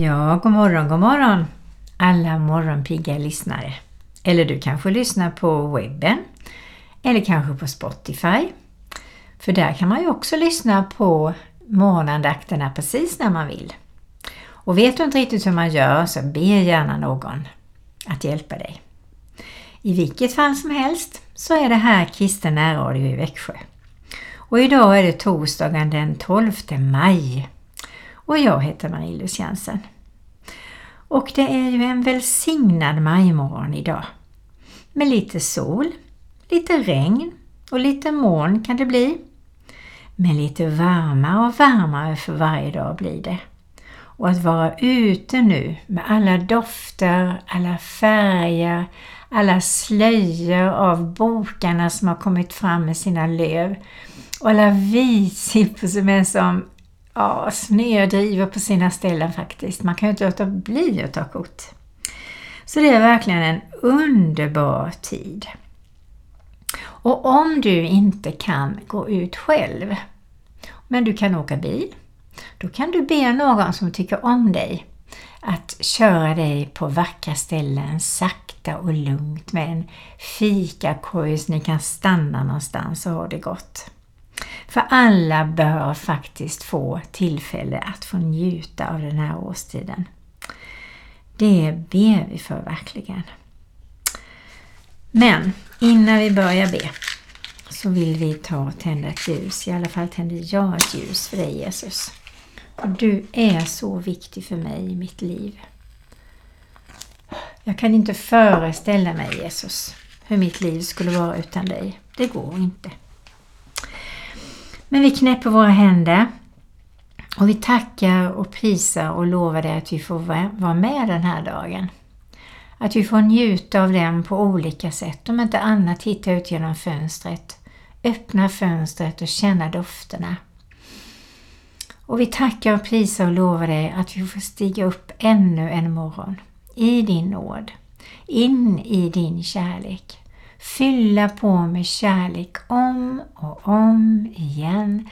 Ja, god morgon, god morgon alla morgonpigga lyssnare. Eller du kanske lyssnar på webben eller kanske på Spotify. För där kan man ju också lyssna på morgonandakterna precis när man vill. Och vet du inte riktigt hur man gör så be gärna någon att hjälpa dig. I vilket fall som helst så är det här Kristen närradio i Växjö. Och idag är det torsdagen den 12 maj. Och jag heter Marie-Louise Jensen. Och det är ju en välsignad majmorgon idag. Med lite sol, lite regn och lite moln kan det bli. Men lite varmare och varmare för varje dag blir det. Och att vara ute nu med alla dofter, alla färger, alla slöjor av bokarna som har kommit fram med sina löv och alla vitsippor som är som ja, snödrivor på sina ställen faktiskt. Man kan ju inte låta bli att ta kort. Så det är verkligen en underbar tid. Och om du inte kan gå ut själv, men du kan åka bil, då kan du be någon som tycker om dig att köra dig på vackra ställen sakta och lugnt med en fikakorg så ni kan stanna någonstans och ha det gott. För alla bör faktiskt få tillfälle att få njuta av den här årstiden. Det ber vi för verkligen. Men innan vi börjar be så vill vi ta och tända ett ljus. I alla fall tänder jag ett ljus för dig Jesus. Du är så viktig för mig i mitt liv. Jag kan inte föreställa mig Jesus hur mitt liv skulle vara utan dig. Det går inte. Men vi knäpper våra händer. Och vi tackar och prisar och lovar dig att vi får vara med den här dagen. Att vi får njuta av den på olika sätt, om inte annat titta ut genom fönstret, öppna fönstret och känna dofterna. Och vi tackar och prisar och lovar dig att vi får stiga upp ännu en morgon. I din nåd, in i din kärlek fylla på med kärlek om och om igen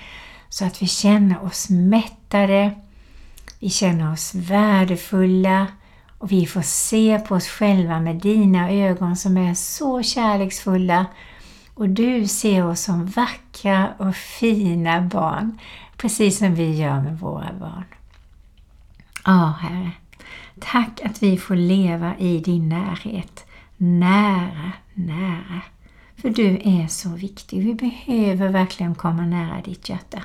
så att vi känner oss mättade, vi känner oss värdefulla och vi får se på oss själva med dina ögon som är så kärleksfulla och du ser oss som vackra och fina barn, precis som vi gör med våra barn. Ja, Herre, tack att vi får leva i din närhet, nära, nära. För du är så viktig. Vi behöver verkligen komma nära ditt hjärta.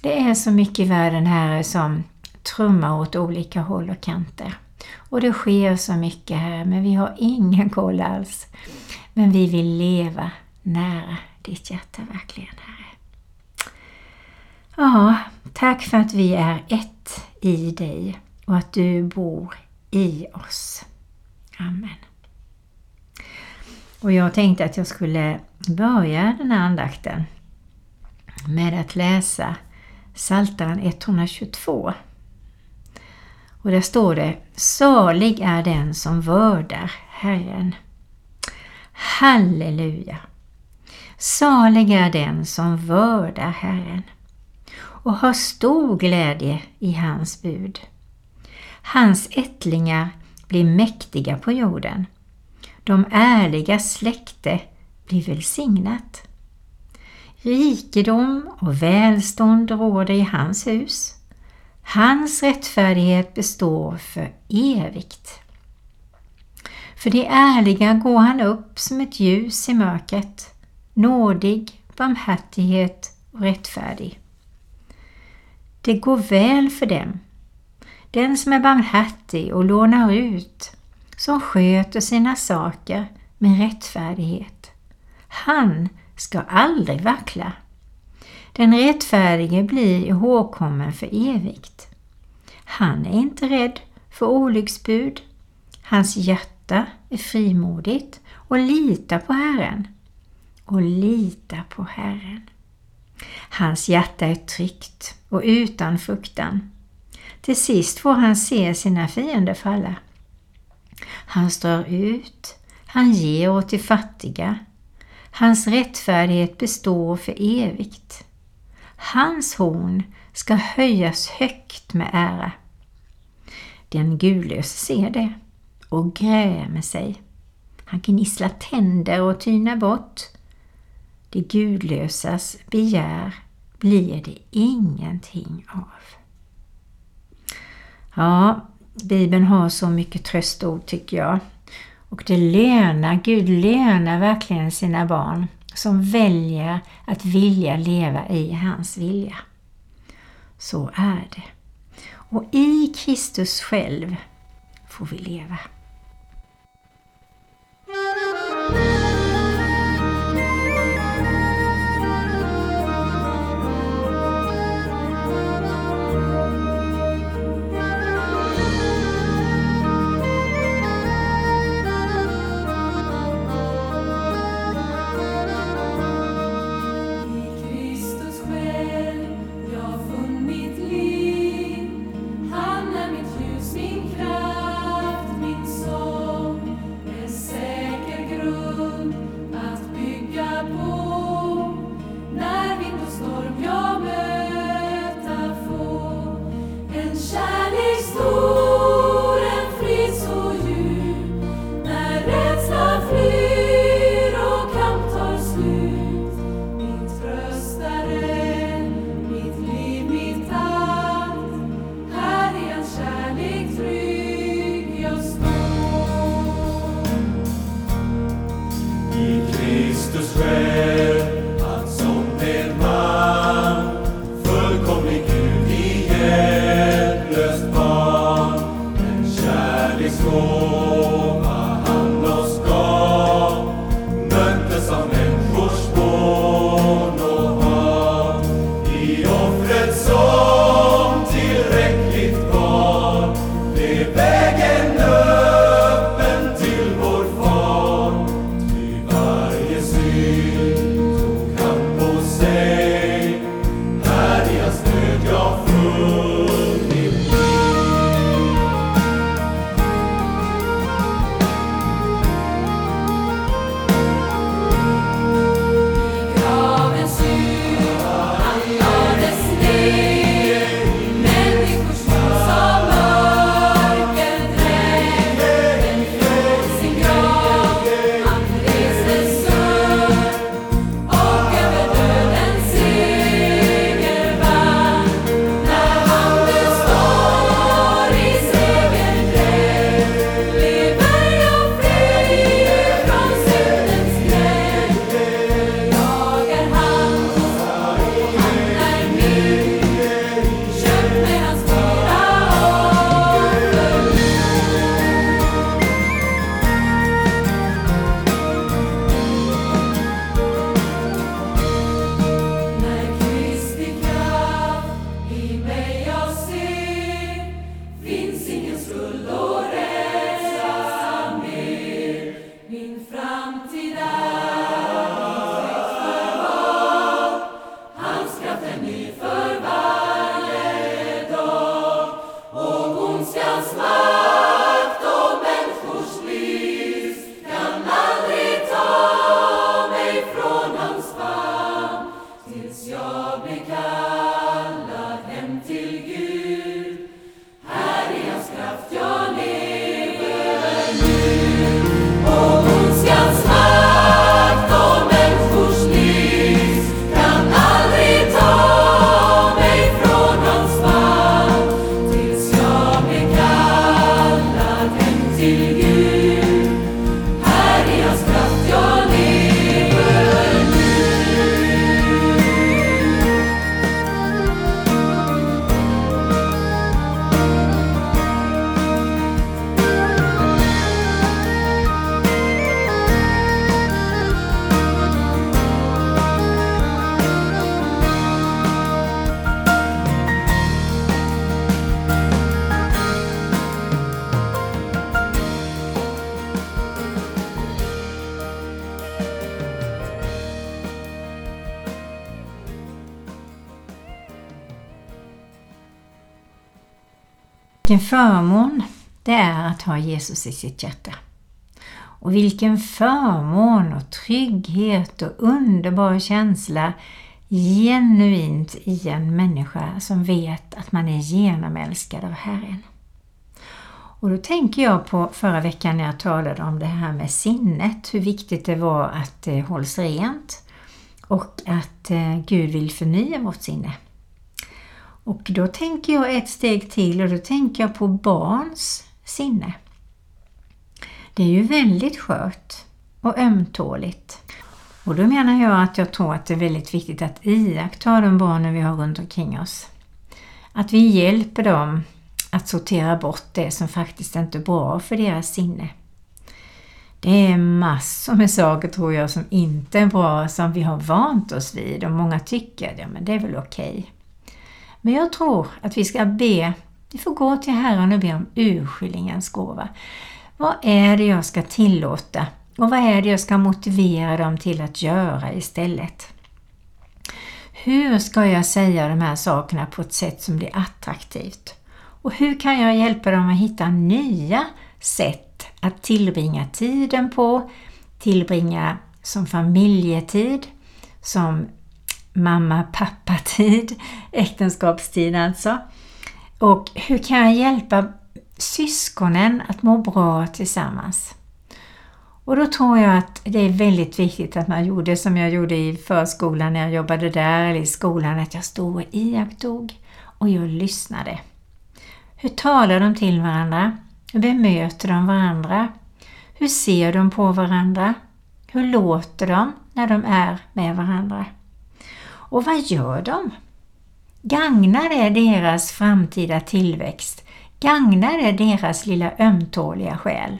Det är så mycket i världen här som trummar åt olika håll och kanter. Och det sker så mycket här men vi har ingen koll alls. Men vi vill leva nära ditt hjärta verkligen, Herre. Ja, tack för att vi är ett i dig och att du bor i oss. Amen. Och jag tänkte att jag skulle börja den här andakten med att läsa Psaltaren 122. Och där står det Salig är den som vördar Herren. Halleluja! Salig är den som vördar Herren och har stor glädje i hans bud. Hans ättlingar blir mäktiga på jorden de ärliga släkte blir välsignat. Rikedom och välstånd råder i hans hus. Hans rättfärdighet består för evigt. För det ärliga går han upp som ett ljus i mörkret, nådig, barmhärtighet och rättfärdig. Det går väl för dem. Den som är barmhärtig och lånar ut som sköter sina saker med rättfärdighet. Han ska aldrig vackla. Den rättfärdige blir ihågkommen för evigt. Han är inte rädd för olycksbud. Hans hjärta är frimodigt och litar på Herren. Och litar på Herren. Hans hjärta är tryggt och utan fruktan. Till sist får han se sina fiender falla. Han strör ut, han ger åt de fattiga. Hans rättfärdighet består för evigt. Hans horn ska höjas högt med ära. Den gudlöse ser det och grämer sig. Han gnisslar tänder och tynar bort. Det gudlösas begär blir det ingenting av. Ja, Bibeln har så mycket tröstord tycker jag. Och det lönar, Gud lönar verkligen sina barn som väljer att vilja leva i hans vilja. Så är det. Och i Kristus själv får vi leva. Förmån det är att ha Jesus i sitt hjärta. Och vilken förmån och trygghet och underbar känsla genuint i en människa som vet att man är genomälskad av Herren. Och då tänker jag på förra veckan när jag talade om det här med sinnet, hur viktigt det var att det hålls rent och att eh, Gud vill förnya vårt sinne. Och då tänker jag ett steg till och då tänker jag på barns sinne. Det är ju väldigt skört och ömtåligt. Och då menar jag att jag tror att det är väldigt viktigt att iaktta de barnen vi har runt omkring oss. Att vi hjälper dem att sortera bort det som faktiskt inte är bra för deras sinne. Det är massor med saker tror jag som inte är bra som vi har vant oss vid och många tycker att ja, men det är väl okej. Okay. Men jag tror att vi ska be, vi får gå till Herren och be om urskillingens gåva. Vad är det jag ska tillåta och vad är det jag ska motivera dem till att göra istället? Hur ska jag säga de här sakerna på ett sätt som blir attraktivt? Och hur kan jag hjälpa dem att hitta nya sätt att tillbringa tiden på, tillbringa som familjetid, som mamma-pappa-tid, äktenskapstid alltså. Och hur kan jag hjälpa syskonen att må bra tillsammans? Och då tror jag att det är väldigt viktigt att man gjorde som jag gjorde i förskolan när jag jobbade där, eller i skolan, att jag stod och iakttog och jag lyssnade. Hur talar de till varandra? Hur bemöter de varandra? Hur ser de på varandra? Hur låter de när de är med varandra? Och vad gör de? Gagnar det deras framtida tillväxt? Gagnar det deras lilla ömtåliga själ?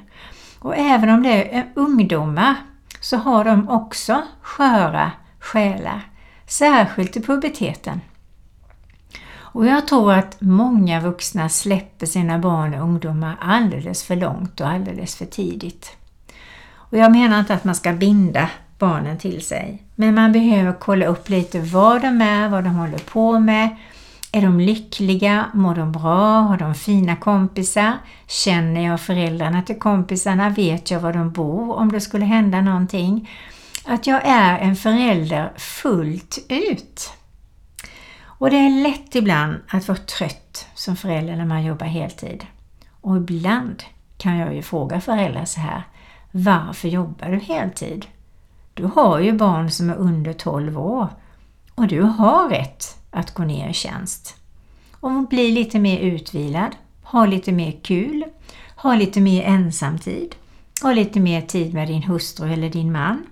Och även om det är ungdomar så har de också sköra själar, särskilt i puberteten. Och jag tror att många vuxna släpper sina barn och ungdomar alldeles för långt och alldeles för tidigt. Och jag menar inte att man ska binda barnen till sig, men man behöver kolla upp lite vad de är, vad de håller på med. Är de lyckliga? Mår de bra? Har de fina kompisar? Känner jag föräldrarna till kompisarna? Vet jag var de bor om det skulle hända någonting? Att jag är en förälder fullt ut. Och det är lätt ibland att vara trött som förälder när man jobbar heltid. Och ibland kan jag ju fråga föräldrar så här, varför jobbar du heltid? Du har ju barn som är under 12 år och du har rätt att gå ner i tjänst. Och bli lite mer utvilad, ha lite mer kul, ha lite mer ensamtid, ha lite mer tid med din hustru eller din man,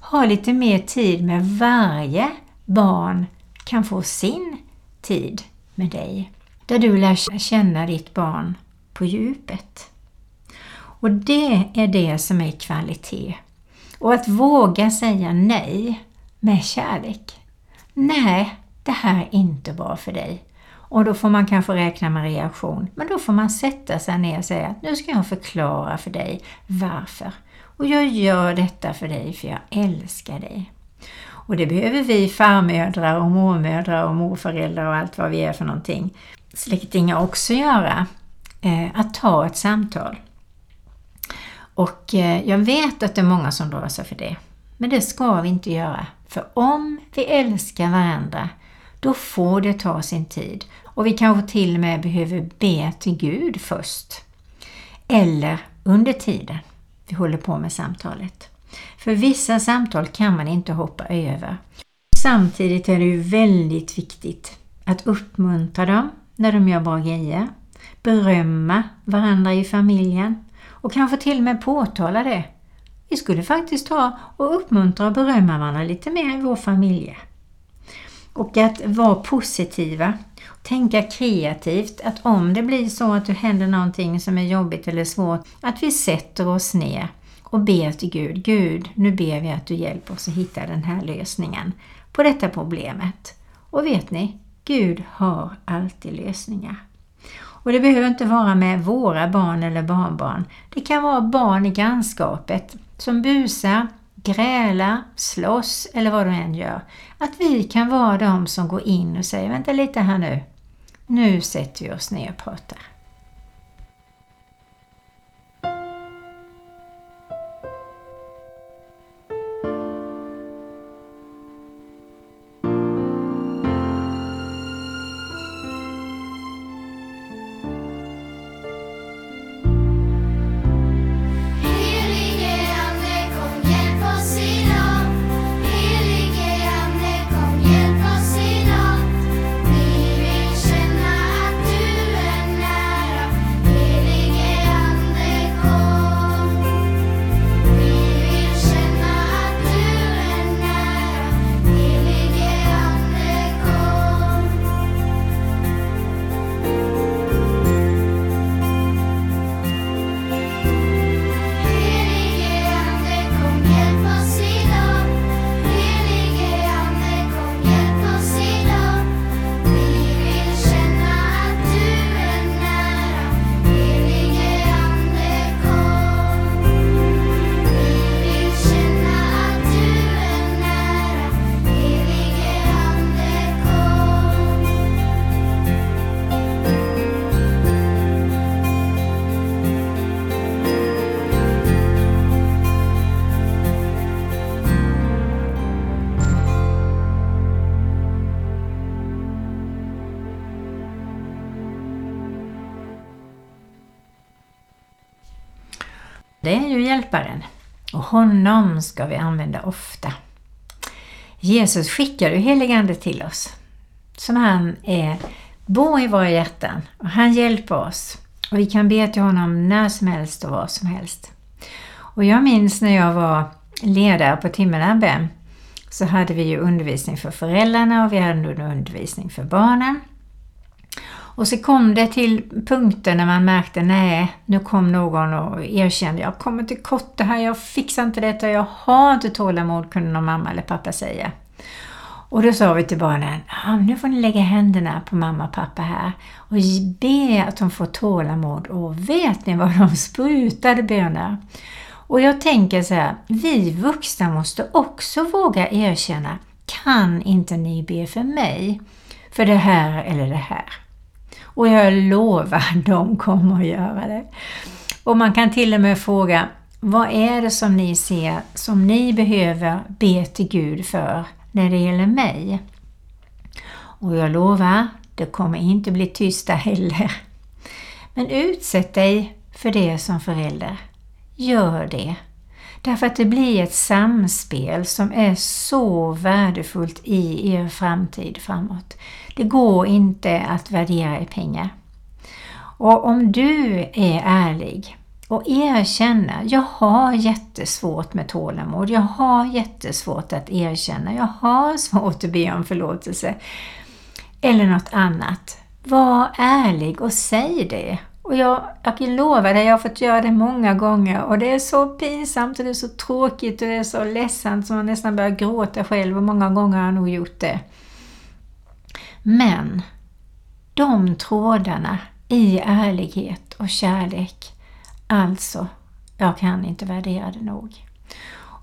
ha lite mer tid med varje barn kan få sin tid med dig. Där du lär känna ditt barn på djupet. Och det är det som är kvalitet. Och att våga säga nej med kärlek. Nej, det här är inte bra för dig. Och då får man kanske räkna med reaktion. Men då får man sätta sig ner och säga nu ska jag förklara för dig varför. Och jag gör detta för dig för jag älskar dig. Och det behöver vi farmödrar och mormödrar och morföräldrar och allt vad vi är för någonting. Släktingar också göra. Eh, att ta ett samtal. Och eh, jag vet att det är många som drar sig för det. Men det ska vi inte göra. För om vi älskar varandra, då får det ta sin tid. Och vi kanske till och med behöver be till Gud först. Eller under tiden vi håller på med samtalet. För vissa samtal kan man inte hoppa över. Samtidigt är det ju väldigt viktigt att uppmuntra dem när de gör bra grejer, berömma varandra i familjen och kanske till och med påtala det. Vi skulle faktiskt ta och uppmuntra och berömma varandra lite mer i vår familj. Och att vara positiva, tänka kreativt, att om det blir så att det händer någonting som är jobbigt eller svårt, att vi sätter oss ner och ber till Gud. Gud, nu ber vi att du hjälper oss att hitta den här lösningen på detta problemet. Och vet ni, Gud har alltid lösningar. Och det behöver inte vara med våra barn eller barnbarn. Det kan vara barn i grannskapet som busar, grälar, slåss eller vad de än gör. Att vi kan vara de som går in och säger vänta lite här nu. Nu sätter vi oss ner och pratar. Honom ska vi använda ofta. Jesus skickar ju heligande till oss som han är, bor i våra hjärtan och han hjälper oss. Och vi kan be till honom när som helst och var som helst. Och jag minns när jag var ledare på Timmerlabben så hade vi ju undervisning för föräldrarna och vi hade undervisning för barnen. Och så kom det till punkter när man märkte nej, nu kom någon och erkände jag kommer till korta här, jag fixar inte detta, jag har inte tålamod, kunde någon mamma eller pappa säga. Och då sa vi till barnen, ah, nu får ni lägga händerna på mamma och pappa här och be att de får tålamod. Och vet ni vad de sprutade böner? Och jag tänker så här, vi vuxna måste också våga erkänna, kan inte ni be för mig? För det här eller det här. Och jag lovar, de kommer att göra det. Och man kan till och med fråga, vad är det som ni ser som ni behöver be till Gud för när det gäller mig? Och jag lovar, det kommer inte bli tysta heller. Men utsätt dig för det som förälder. Gör det. Därför att det blir ett samspel som är så värdefullt i er framtid framåt. Det går inte att värdera i pengar. Och om du är ärlig och erkänner, jag har jättesvårt med tålamod, jag har jättesvårt att erkänna, jag har svårt att be om förlåtelse eller något annat. Var ärlig och säg det och jag, jag kan lova dig, jag har fått göra det många gånger och det är så pinsamt och det är så tråkigt och det är så ledsamt som man nästan börjar gråta själv och många gånger har jag nog gjort det. Men de trådarna i ärlighet och kärlek, alltså, jag kan inte värdera det nog.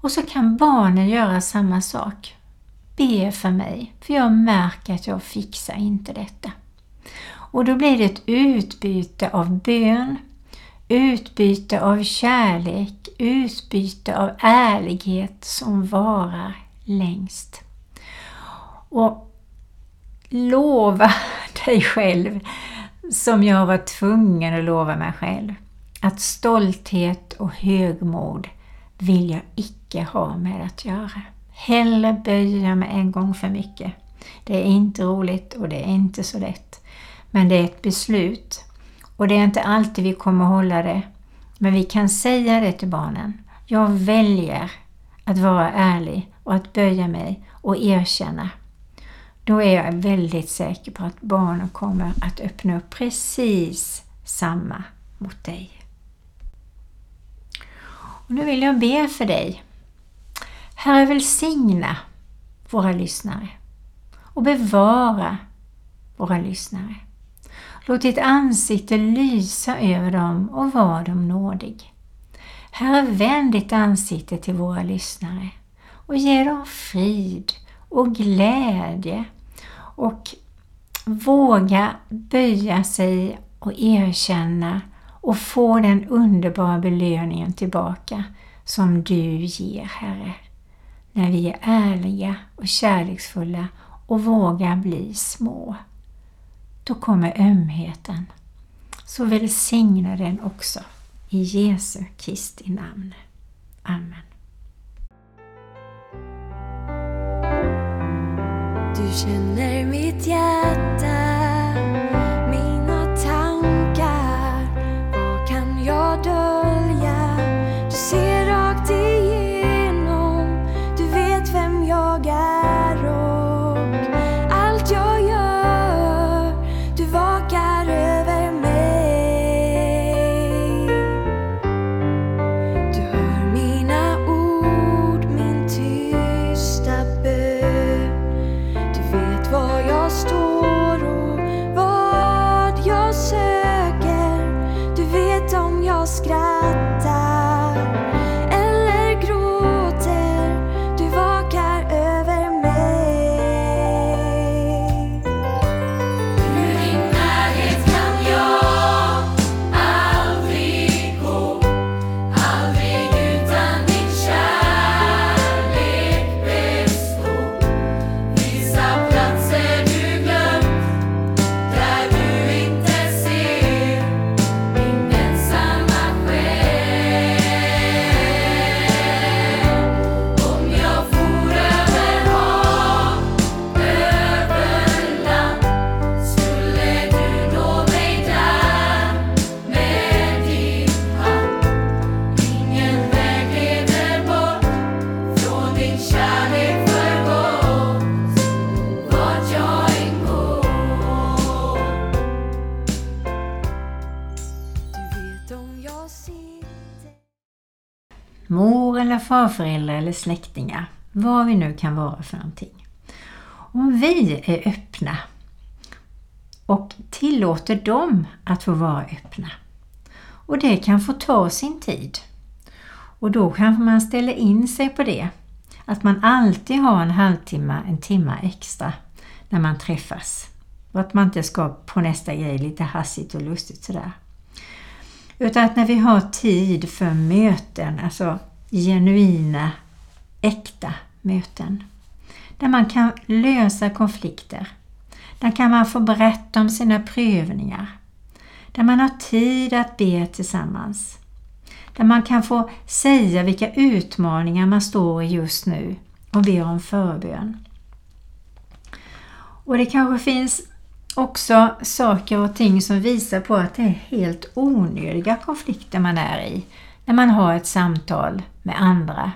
Och så kan barnen göra samma sak. Be för mig, för jag märker att jag fixar inte detta. Och då blir det ett utbyte av bön, utbyte av kärlek, utbyte av ärlighet som varar längst. Och lova dig själv, som jag var tvungen att lova mig själv, att stolthet och högmod vill jag icke ha med att göra. Hellre böja mig en gång för mycket. Det är inte roligt och det är inte så lätt. Men det är ett beslut och det är inte alltid vi kommer hålla det. Men vi kan säga det till barnen. Jag väljer att vara ärlig och att böja mig och erkänna. Då är jag väldigt säker på att barnen kommer att öppna upp precis samma mot dig. Och nu vill jag be för dig. Herre välsigna våra lyssnare och bevara våra lyssnare. Låt ditt ansikte lysa över dem och var dem nådig. Herre, vänd ditt ansikte till våra lyssnare och ge dem frid och glädje och våga böja sig och erkänna och få den underbara belöningen tillbaka som du ger, Herre. När vi är ärliga och kärleksfulla och vågar bli små då kommer ömheten. Så välsigna den också. I Jesu Kristi namn. Amen. Du känner mitt hjärta farföräldrar eller släktingar, vad vi nu kan vara för någonting. Om vi är öppna och tillåter dem att få vara öppna. Och det kan få ta sin tid. Och då kanske man ställer in sig på det. Att man alltid har en halvtimme, en timme extra när man träffas. Och att man inte ska på nästa grej lite hastigt och lustigt sådär. Utan att när vi har tid för möten, alltså genuina, äkta möten. Där man kan lösa konflikter. Där kan man få berätta om sina prövningar. Där man har tid att be tillsammans. Där man kan få säga vilka utmaningar man står i just nu och be om förbön. Och det kanske finns också saker och ting som visar på att det är helt onödiga konflikter man är i när man har ett samtal med andra.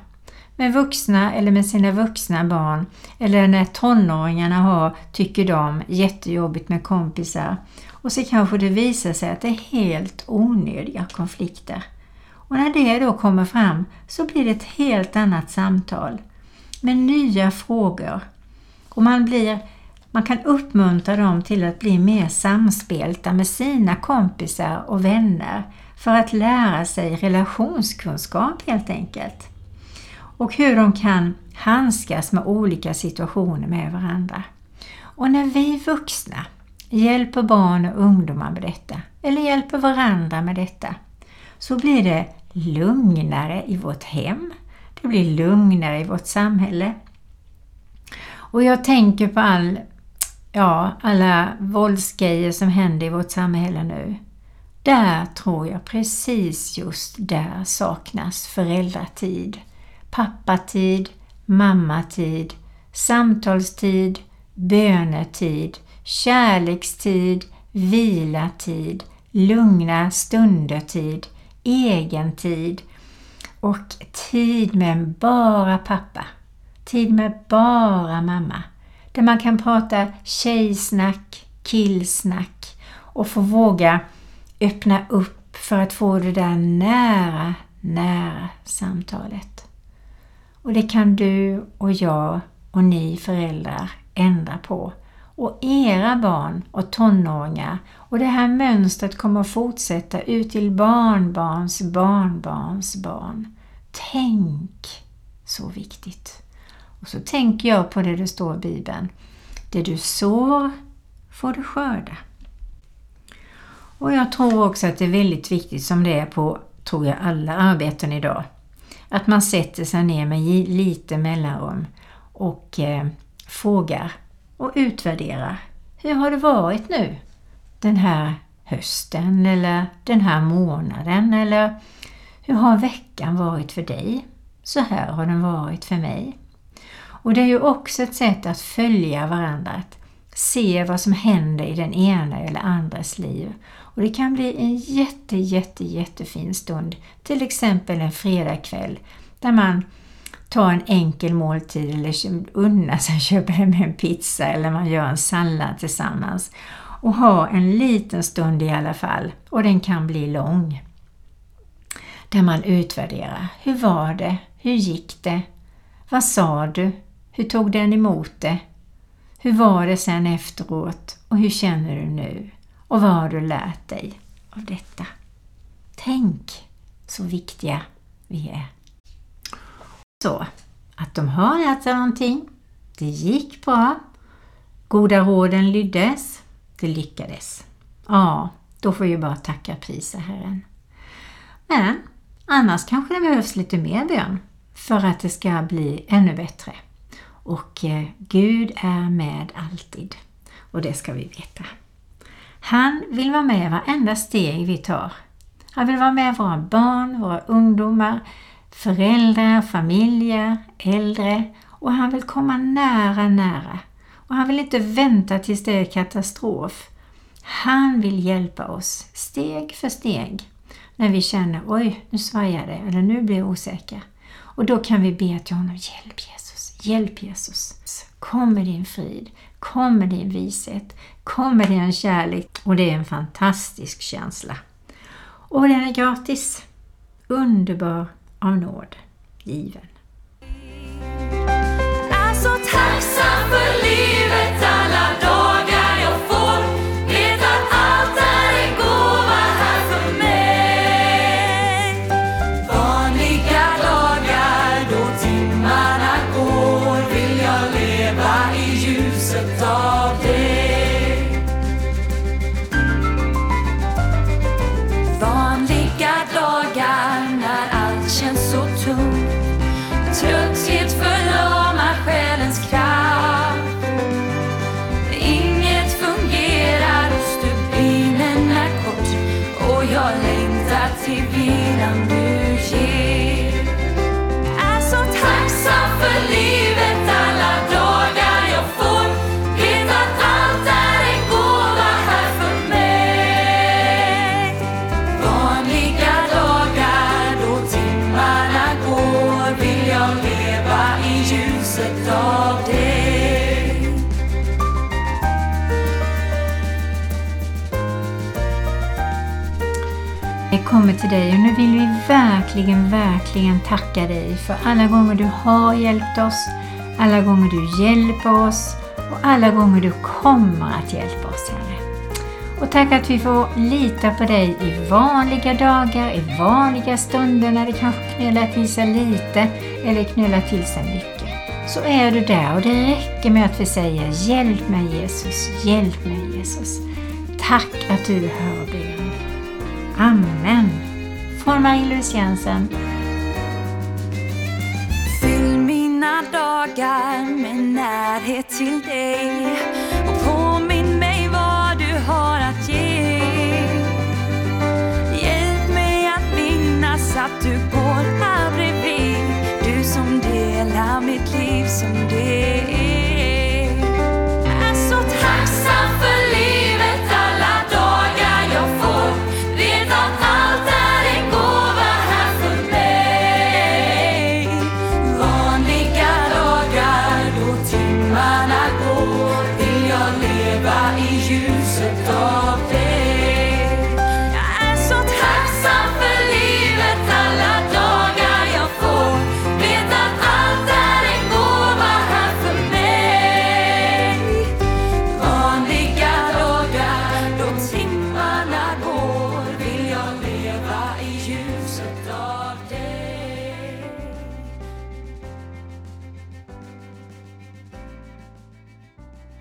Med vuxna eller med sina vuxna barn eller när tonåringarna har, tycker de, jättejobbigt med kompisar. Och så kanske det visar sig att det är helt onödiga konflikter. Och när det då kommer fram så blir det ett helt annat samtal med nya frågor. Och man blir man kan uppmuntra dem till att bli mer samspelta med sina kompisar och vänner för att lära sig relationskunskap helt enkelt. Och hur de kan handskas med olika situationer med varandra. Och när vi vuxna hjälper barn och ungdomar med detta, eller hjälper varandra med detta, så blir det lugnare i vårt hem, det blir lugnare i vårt samhälle. Och jag tänker på all ja, alla våldsgrejer som händer i vårt samhälle nu. Där tror jag precis just där saknas föräldratid, pappatid, mammatid, samtalstid, bönetid, kärlekstid, vilatid, lugna stunder-tid, egentid och tid med bara pappa. Tid med bara mamma där man kan prata tjejsnack, killsnack och få våga öppna upp för att få det där nära, nära samtalet. Och det kan du och jag och ni föräldrar ändra på. Och era barn och tonåringar och det här mönstret kommer att fortsätta ut till barnbarns barnbarns barn. Tänk så viktigt! Och så tänker jag på det det står i Bibeln. Det du sår får du skörda. Och jag tror också att det är väldigt viktigt som det är på, tror jag, alla arbeten idag. Att man sätter sig ner med lite mellanrum och eh, frågar och utvärderar. Hur har det varit nu den här hösten eller den här månaden eller hur har veckan varit för dig? Så här har den varit för mig. Och det är ju också ett sätt att följa varandra, att se vad som händer i den ena eller andras liv. Och det kan bli en jätte, jätte, jättefin stund, till exempel en fredagkväll där man tar en enkel måltid eller unnar sig köpa hem en pizza eller man gör en sallad tillsammans och ha en liten stund i alla fall och den kan bli lång. Där man utvärderar. Hur var det? Hur gick det? Vad sa du? Hur tog den emot det? Hur var det sen efteråt och hur känner du nu? Och vad har du lärt dig av detta? Tänk så viktiga vi är. Så, att de har lärt sig någonting. Det gick bra. Goda råden lyddes. Det lyckades. Ja, då får vi bara tacka prisa Herren. Men annars kanske det behövs lite mer bön för att det ska bli ännu bättre. Och eh, Gud är med alltid. Och det ska vi veta. Han vill vara med varenda steg vi tar. Han vill vara med våra barn, våra ungdomar, föräldrar, familjer, äldre och han vill komma nära, nära. Och han vill inte vänta tills det är katastrof. Han vill hjälpa oss steg för steg när vi känner oj, nu svajar det eller nu blir jag osäker. Och då kan vi be till honom, hjälp Jesus. Hjälp Jesus. Kom med din frid, kom med din vishet, kommer det en kärlek och det är en fantastisk känsla. Och den är gratis. Underbar av nåd. given. Kommer till dig och nu vill vi verkligen, verkligen tacka dig för alla gånger du har hjälpt oss, alla gånger du hjälper oss och alla gånger du kommer att hjälpa oss, Herre. Och tack att vi får lita på dig i vanliga dagar, i vanliga stunder när det kanske knölar till sig lite eller knölar till sig mycket. Så är du där och det räcker med att vi säger Hjälp mig Jesus, hjälp mig Jesus. Tack att du hör bön. Amen. Forma Marie-Louise Jensen. Fyll mina dagar med närhet till dig